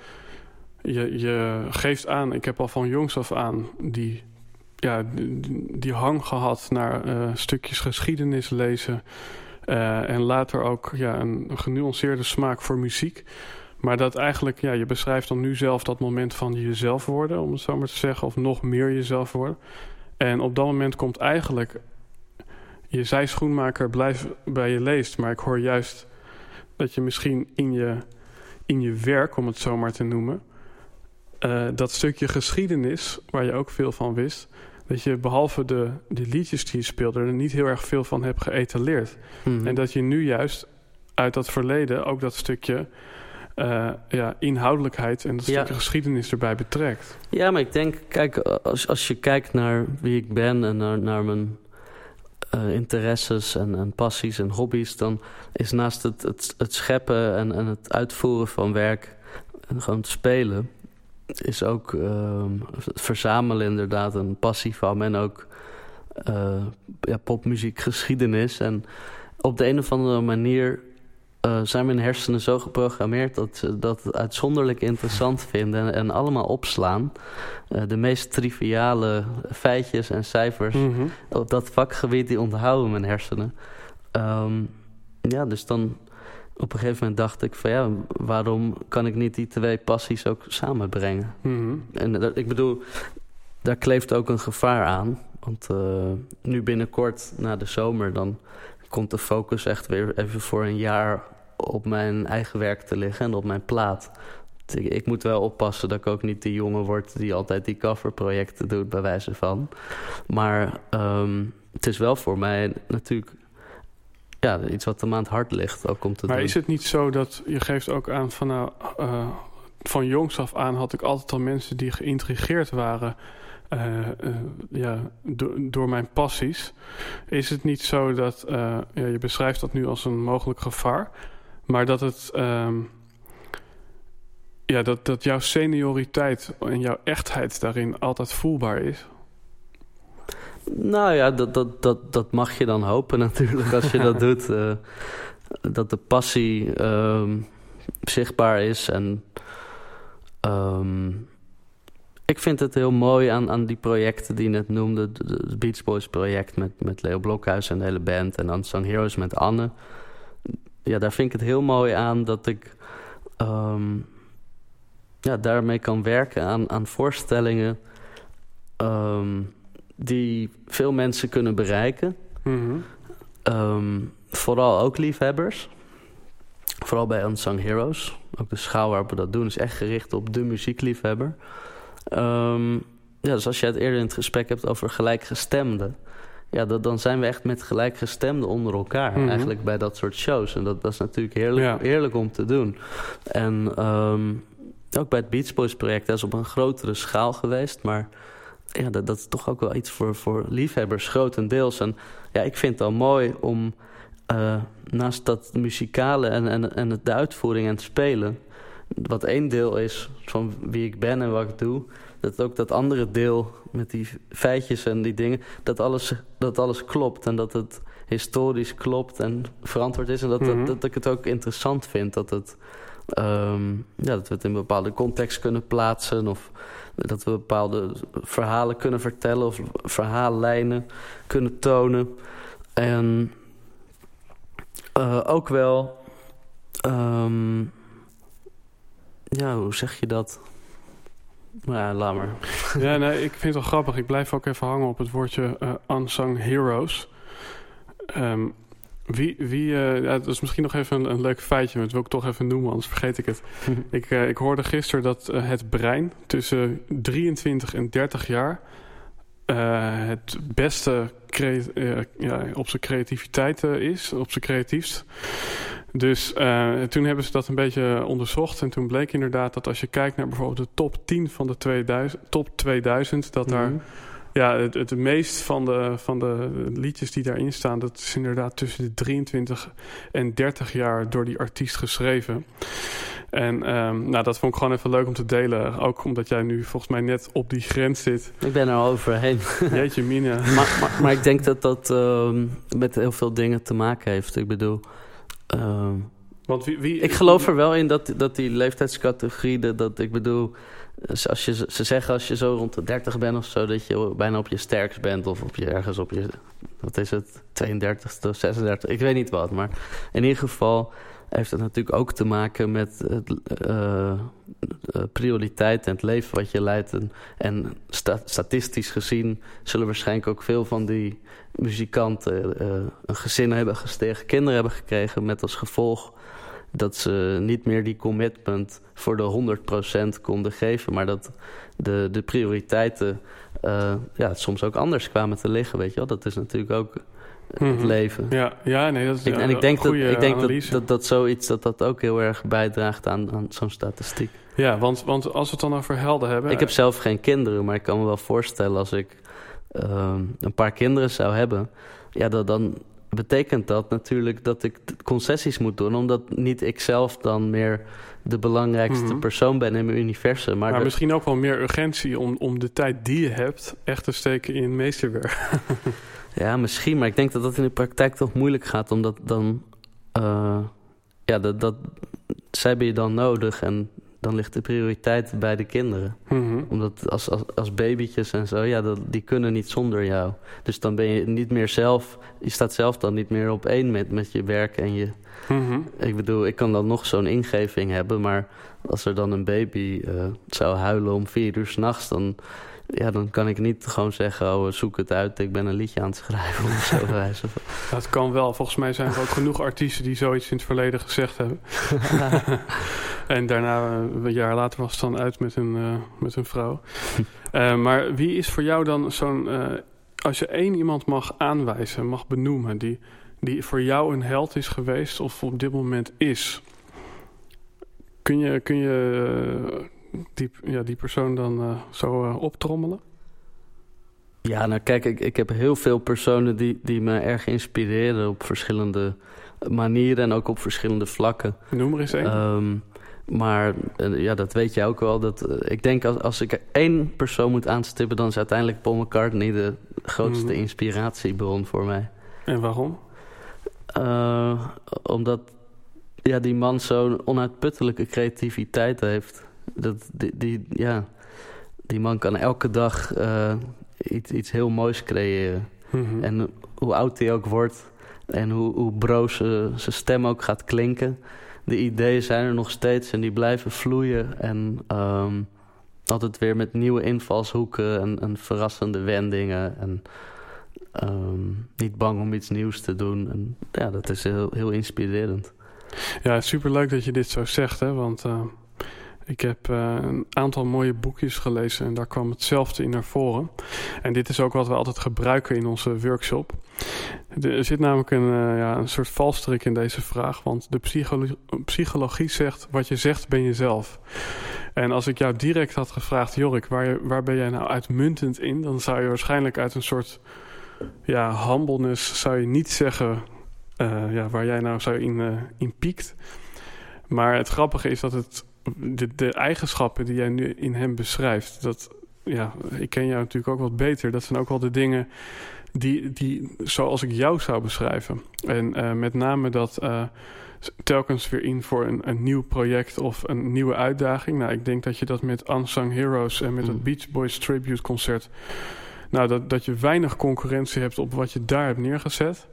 A: je, je geeft aan, ik heb al van jongs af aan die, ja, die, hang gehad naar stukjes geschiedenis lezen. Uh, en later ook ja, een genuanceerde smaak voor muziek. Maar dat eigenlijk, ja, je beschrijft dan nu zelf dat moment van jezelf worden, om het zo maar te zeggen, of nog meer jezelf worden. En op dat moment komt eigenlijk je zei schoenmaker, blijf bij je leest. Maar ik hoor juist dat je misschien in je, in je werk, om het zo maar te noemen, uh, dat stukje geschiedenis, waar je ook veel van wist, dat je behalve de, de liedjes die je speelde, er niet heel erg veel van hebt geëtaleerd.
B: Mhm.
A: En dat je nu juist uit dat verleden ook dat stukje uh, ja, inhoudelijkheid en dat
B: Ja.
A: stukje geschiedenis erbij betrekt.
B: Ja, maar ik denk, kijk, als, als je kijkt naar wie ik ben en naar, naar mijn eh, interesses en, en passies en hobby's, dan is naast het, het, het scheppen en, en het uitvoeren van werk en gewoon het spelen, is ook ehm, verzamelen inderdaad een passie van me en ook eh, ja, popmuziek, geschiedenis. En op de een of andere manier eh, zijn mijn hersenen zo geprogrammeerd dat ze dat uitzonderlijk interessant vinden en, en allemaal opslaan. Eh, de meest triviale feitjes en cijfers
A: Mhm.
B: op dat vakgebied, die onthouden mijn hersenen. Ehm, ja, dus dan op een gegeven moment dacht ik van ja, waarom kan ik niet die twee passies ook samenbrengen?
A: Mhm.
B: En dat- ik bedoel, daar kleeft ook een gevaar aan. Want eh, nu binnenkort, na de zomer, dan komt de focus echt weer even voor een jaar op mijn eigen werk te liggen en op mijn plaat. Ik, ik moet wel oppassen dat ik ook niet die jongen word die altijd die coverprojecten doet, bij wijze van. Maar ehm, het is wel voor mij natuurlijk ja, iets wat hem aan het hart ligt. Ook om te
A: Maar
B: doen.
A: is het niet zo dat je geeft ook aan van nou, eh, van jongs af aan had ik altijd al mensen die geïntrigeerd waren eh, eh, ja, do- door mijn passies. Is het niet zo dat ja, je beschrijft dat nu als een mogelijk gevaar, maar dat het ehm, ja, dat, dat jouw senioriteit en jouw echtheid daarin altijd voelbaar is?
B: Nou ja, dat, dat, dat, dat mag je dan hopen natuurlijk als je dat doet. eh, dat de passie ehm, zichtbaar is. En ehm, ik vind het heel mooi aan, aan die projecten die je net noemde. Het Beach Boys project met, met Leo Blokhuis en de hele band. En Unsung Heroes met Anne. Ja, daar vind ik het heel mooi aan dat ik ehm, ja, daarmee kan werken aan, aan voorstellingen... die veel mensen kunnen bereiken.
A: Mhm.
B: Ehm, vooral ook liefhebbers. Vooral bij Unsung Heroes. Ook de schaal waarop we dat doen is echt gericht op de muziekliefhebber. Ehm, ja, dus als je het eerder in het gesprek hebt over gelijkgestemden... Ja, dat, dan zijn we echt met gelijkgestemden onder elkaar.
A: Mhm.
B: Eigenlijk bij dat soort shows. En dat, dat is natuurlijk heerlijk,
A: Ja.
B: heerlijk om te doen. En ehm, ook bij het Beach Boys project... dat is op een grotere schaal geweest, maar ja, dat, dat is toch ook wel iets voor, voor liefhebbers, grotendeels. En ja, ik vind het al mooi om eh, naast dat muzikale en, en, en de uitvoering en het spelen, wat één deel is van wie ik ben en wat ik doe, dat ook dat andere deel met die feitjes en die dingen, dat alles, dat alles klopt en dat het historisch klopt en verantwoord is. En dat,
A: Mhm.
B: dat, dat ik het ook interessant vind dat het. ehm, ja, dat we het in een bepaalde context kunnen plaatsen. Of dat we bepaalde verhalen kunnen vertellen of verhaallijnen kunnen tonen. En eh, ook wel, ehm, ja, hoe zeg je dat? Ja, laat maar.
A: Ja, nee, ik vind het wel grappig. Ik blijf ook even hangen op het woordje eh, unsung heroes. Ehm, wie, wie eh, ja, dat is misschien nog even een, een leuk feitje, maar dat wil ik toch even noemen, anders vergeet ik het. Ik, eh, ik hoorde gisteren dat eh, het brein tussen 23 en 30 jaar het beste ja, op zijn creativiteit is, op zijn creatiefst. Dus toen hebben ze dat een beetje onderzocht en toen bleek inderdaad dat als je kijkt naar bijvoorbeeld de top 10 van de 2000, top 2000, dat daar
B: Mhm.
A: Ja, het, het meest van de, van de liedjes die daarin staan, dat is inderdaad tussen de 23 en 30 jaar door die artiest geschreven. En ehm, nou, dat vond ik gewoon even leuk om te delen. Ook omdat jij nu volgens mij net op die grens zit.
B: Ik ben er overheen.
A: Jeetje mine.
B: maar, maar, maar ik denk dat dat ehm, met heel veel dingen te maken heeft. Ik bedoel, ehm,
A: Want wie, wie,
B: ik geloof er wel in dat, dat die leeftijdscategorie, dat, dat ik bedoel, als je, ze zeggen als je zo rond de 30 bent of zo, dat je bijna op je sterkst bent of op je ergens op je, wat is het, 32ste of 36, ik weet niet wat. Maar in ieder geval heeft het natuurlijk ook te maken met het, eh, eh, prioriteit en het leven wat je leidt. En, en sta- statistisch gezien zullen waarschijnlijk ook veel van die muzikanten eh, een gezin hebben gestegen, kinderen hebben gekregen met als gevolg dat ze niet meer die commitment voor de 100% konden geven. Maar dat de, de prioriteiten uh, ja, soms ook anders kwamen te liggen. Weet je wel? Dat is natuurlijk ook het mhm. leven.
A: Ja, ja, nee, dat is
B: En ik denk, dat, ik denk dat, dat, dat zoiets dat dat ook heel erg bijdraagt aan, aan zo'n statistiek.
A: Ja, want, want als we het dan over helden hebben.
B: Ik heb zelf geen kinderen, maar ik kan me wel voorstellen als ik uh, een paar kinderen zou hebben. Ja, dat, dan betekent dat natuurlijk dat ik concessies moet doen, omdat niet ik zelf dan meer de belangrijkste mhm. persoon ben in mijn universum.
A: Maar, misschien ook wel meer urgentie om, om de tijd die je hebt echt te steken in meesterwerk.
B: ja, misschien, maar ik denk dat dat in de praktijk toch moeilijk gaat, omdat dan. Uh, ja, dat, dat, zij ben je dan nodig en dan ligt de prioriteit bij de kinderen. Mhm. Omdat als, als, als babytjes en zo, ja, dat, die kunnen niet zonder jou. Dus dan ben je niet meer zelf, je staat zelf dan niet meer op één met, met je werk en je. Mhm. Ik bedoel, ik kan dan nog zo'n ingeving hebben, maar als er dan een baby uh, zou huilen om vier uur s'nachts, dan ja, dan kan ik niet gewoon zeggen, oh, zoek het uit, ik ben een liedje aan het schrijven of zo.
A: Dat kan wel. Volgens mij zijn er ook genoeg artiesten die zoiets in het verleden gezegd hebben. en daarna, eh, een jaar later, was het dan uit met een, uh, met een vrouw. uh, maar wie is voor jou dan zo'n... als je één iemand mag aanwijzen, mag benoemen... Die, die voor jou een held is geweest of op dit moment is... Kun je, kun je die, ja, die persoon dan uh, zo uh, optrommelen?
B: Ja, nou kijk, ik, ik heb heel veel personen die, die me erg inspireren op verschillende manieren en ook op verschillende vlakken.
A: Noem er eens één.
B: Ehm, maar uh, ja, dat weet jij ook wel. Dat, ik denk als, als ik één persoon moet aanstippen, dan is uiteindelijk Paul McCartney de grootste mm. inspiratiebron voor mij.
A: En waarom?
B: omdat ja, die man zo'n onuitputtelijke creativiteit heeft. Dat, die, die, ja, die man kan elke dag uh, iets, iets heel moois creëren. Mhm. En hoe oud hij ook wordt en hoe, hoe broos zijn stem ook gaat klinken. De ideeën zijn er nog steeds en die blijven vloeien. En um, altijd weer met nieuwe invalshoeken en, en verrassende wendingen. En um, niet bang om iets nieuws te doen. En ja, dat is heel, heel inspirerend.
A: Ja, superleuk dat je dit zo zegt, hè? want... Uh ik heb uh, een aantal mooie boekjes gelezen en daar kwam hetzelfde in naar voren. En dit is ook wat we altijd gebruiken in onze workshop. Er zit namelijk een, uh, ja, een soort valstrik in deze vraag. Want de psychologie, psychologie zegt, wat je zegt ben je zelf. En als ik jou direct had gevraagd, Jorik, waar, waar ben jij nou uitmuntend in? Dan zou je waarschijnlijk uit een soort ja, humbleness zou je niet zeggen uh, ja, waar jij nou zou in, in piekt. Maar het grappige is dat het de, de eigenschappen die jij nu in hem beschrijft, dat, ja, ik ken jou natuurlijk ook wat beter. Dat zijn ook wel de dingen die, die zoals ik jou zou beschrijven. En uh, met name dat uh, telkens weer in voor een, een nieuw project of een nieuwe uitdaging. Nou, ik denk dat je dat met Unsung Heroes en met het mm. Beach Boys Tribute Concert... Nou, dat, dat je weinig concurrentie hebt op wat je daar hebt neergezet.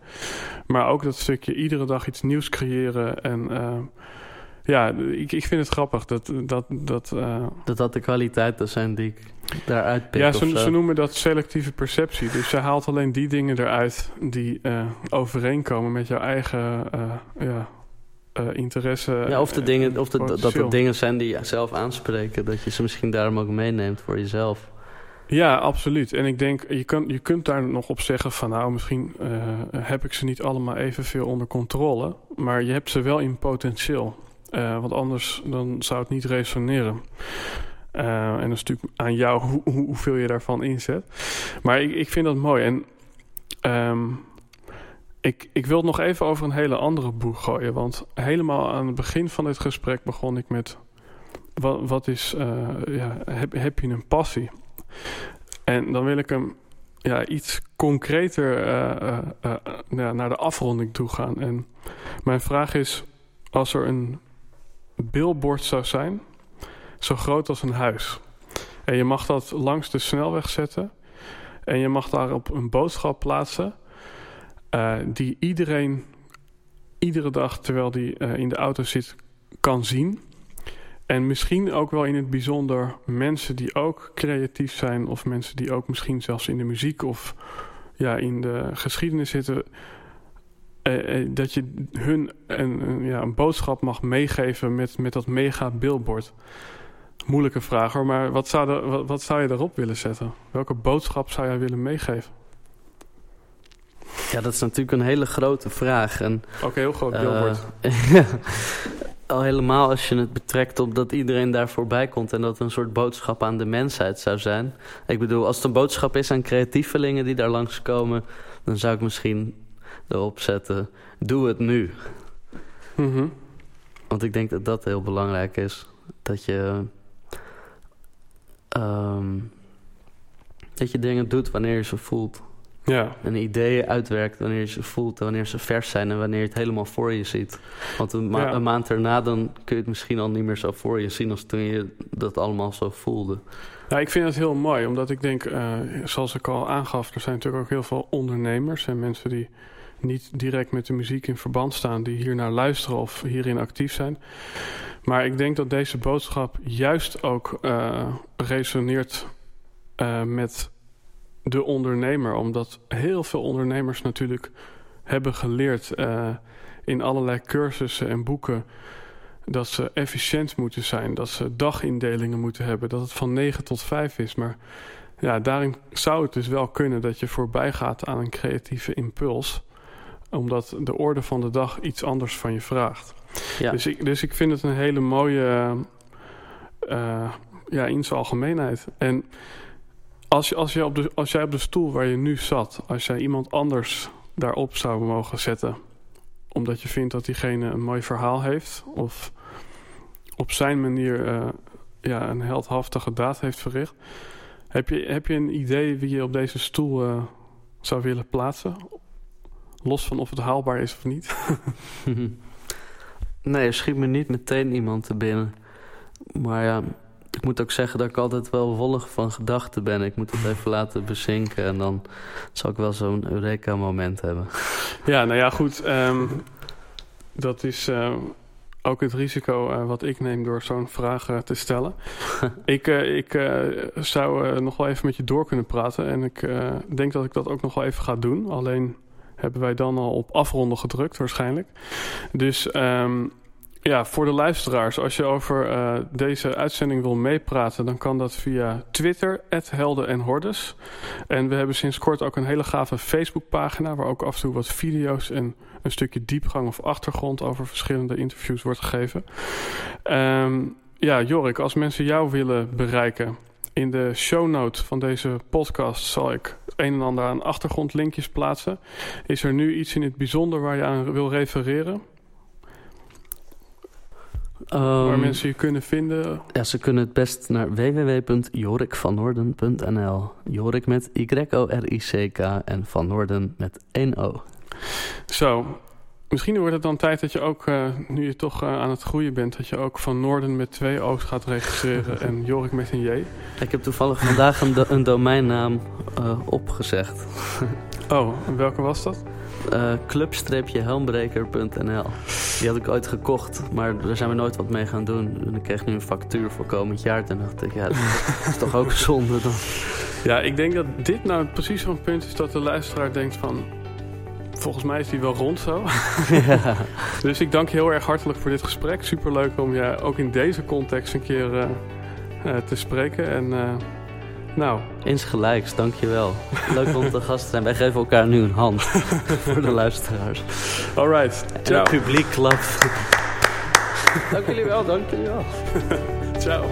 A: Maar ook dat stukje iedere dag iets nieuws creëren en... Uh, ja, ik, ik vind het grappig dat dat... Dat, uh...
B: dat, dat de kwaliteiten zijn die ik daaruit pik
A: Ja, ze, ze, noemen dat selectieve perceptie. Dus je haalt alleen die dingen eruit die uh, overeenkomen met jouw eigen uh, ja, interesse.
B: Ja, of, de dingen, of de, dat er dingen zijn die je zelf aanspreken. Dat je ze misschien daarom ook meeneemt voor jezelf.
A: Ja, absoluut. En ik denk, je, kan, je kunt daar nog op zeggen van... nou, misschien heb ik ze niet allemaal evenveel onder controle... maar je hebt ze wel in potentieel. Uh, want anders dan zou het niet resoneren. Uh, en dat is natuurlijk aan jou hoe, hoeveel je daarvan inzet. Maar ik, ik vind dat mooi. En um, ik, ik wil het nog even over een hele andere boek gooien. Want helemaal aan het begin van dit gesprek begon ik met... Wat, wat is... Uh, ja, heb, heb je een passie? En dan wil ik hem ja, iets concreter naar de afronding toe gaan. En mijn vraag is... Als er een billboard zou zijn, zo groot als een huis. En je mag dat langs de snelweg zetten. En je mag daarop een boodschap plaatsen. Uh, die iedereen iedere dag terwijl die uh, in de auto zit kan zien. En misschien ook wel in het bijzonder mensen die ook creatief zijn. Of mensen die ook misschien zelfs in de muziek of ja, in de geschiedenis zitten eh, eh, dat je hun een, ja, een boodschap mag meegeven met, met dat mega billboard. Moeilijke vraag hoor, maar wat zou, er, wat, wat zou je erop willen zetten? Welke boodschap zou jij willen meegeven?
B: Ja, dat is natuurlijk een hele grote vraag. En,
A: Ook een heel groot billboard.
B: Uh, al helemaal als je het betrekt op dat iedereen daar voorbij komt... en dat het een soort boodschap aan de mensheid zou zijn. Ik bedoel, als het een boodschap is aan creatievelingen die daar langskomen... dan zou ik misschien erop zetten, doe het nu.
A: Mm -hmm.
B: Want ik denk dat dat heel belangrijk is. Dat je... Um, dat je dingen doet wanneer je ze voelt.
A: Ja.
B: En ideeën uitwerkt wanneer je ze voelt, wanneer ze vers zijn en wanneer je het helemaal voor je ziet. Want een, ma
A: Ja.
B: een maand erna dan kun je het misschien al niet meer zo voor je zien als toen je dat allemaal zo voelde.
A: Nou, ik vind het heel mooi, omdat ik denk, eh, zoals ik al aangaf, er zijn natuurlijk ook heel veel ondernemers en mensen die niet direct met de muziek in verband staan, die hier naar luisteren of hierin actief zijn. Maar ik denk dat deze boodschap juist ook eh, resoneert eh, met de ondernemer, omdat heel veel ondernemers natuurlijk hebben geleerd eh, in allerlei cursussen en boeken dat ze efficiënt moeten zijn, dat ze dagindelingen moeten hebben, dat het van 9 tot 5 is. Maar ja, daarin zou het dus wel kunnen dat je voorbij gaat aan een creatieve impuls, omdat de orde van de dag iets anders van je vraagt.
B: Ja.
A: Dus, ik, dus ik vind het een hele mooie, uh, ja, in zijn algemeenheid. En als, je, als, je op de, als jij op de stoel waar je nu zat, als jij iemand anders daarop zou mogen zetten, omdat je vindt dat diegene een mooi verhaal heeft of op zijn manier uh, ja, een heldhaftige daad heeft verricht. Heb je, heb je een idee wie je op deze stoel uh, zou willen plaatsen? Los van of het haalbaar is of niet?
B: nee, er schiet me niet meteen iemand te binnen. Maar ja, ik moet ook zeggen dat ik altijd wel wollig van gedachten ben. Ik moet het even laten bezinken en dan zal ik wel zo'n Eureka-moment hebben.
A: Ja, nou ja, goed. Um, dat is uh, ook het risico uh, wat ik neem door zo'n vraag uh, te stellen. ik ik zou nog wel even met je door kunnen praten. En ik denk dat ik dat ook nog wel even ga doen. Alleen hebben wij dan al op afronden gedrukt waarschijnlijk. Dus... Um, ja, voor de luisteraars, als je over uh, deze uitzending wil meepraten, dan kan dat via Twitter, Helden en Hordes. En we hebben sinds kort ook een hele gave Facebookpagina, waar ook af en toe wat video's en een stukje diepgang of achtergrond over verschillende interviews wordt gegeven. Um, ja, Jorik, als mensen jou willen bereiken, in de show note van deze podcast zal ik een en ander aan achtergrondlinkjes plaatsen. Is er nu iets in het bijzonder waar je aan wil refereren?
B: Um,
A: waar mensen je kunnen vinden?
B: Ja, ze kunnen het best naar www.jorikvannoorden.nl. Jorik met Y-O-R-I-C-K en Van Noorden met 1 O.
A: Zo, misschien wordt het dan tijd dat je ook, uh, nu je toch uh, aan het groeien bent, dat je ook Van Noorden met twee O's gaat registreren en Jorik met een J.
B: Ik heb toevallig vandaag een, do een domeinnaam uh, opgezegd.
A: oh, en welke was dat?
B: Club-helmbreker.nl Die had ik ooit gekocht, maar daar zijn we nooit wat mee gaan doen. En ik kreeg nu een factuur voor komend jaar. Toen dacht ik, ja, dat is toch ook zonde dan.
A: Ja, ik denk dat dit nou precies zo'n punt is dat de luisteraar denkt van... Volgens mij is die wel rond zo.
B: ja.
A: Dus ik dank je heel erg hartelijk voor dit gesprek. Superleuk om je ook in deze context een keer uh, uh, te spreken. En uh, nou...
B: Insgelijks, dankjewel. Leuk om te gast te zijn. Wij geven elkaar nu een hand voor de luisteraars.
A: Alright,
B: En
A: ciao.
B: het publiek klapt. dank jullie wel, dank jullie wel.
A: ciao.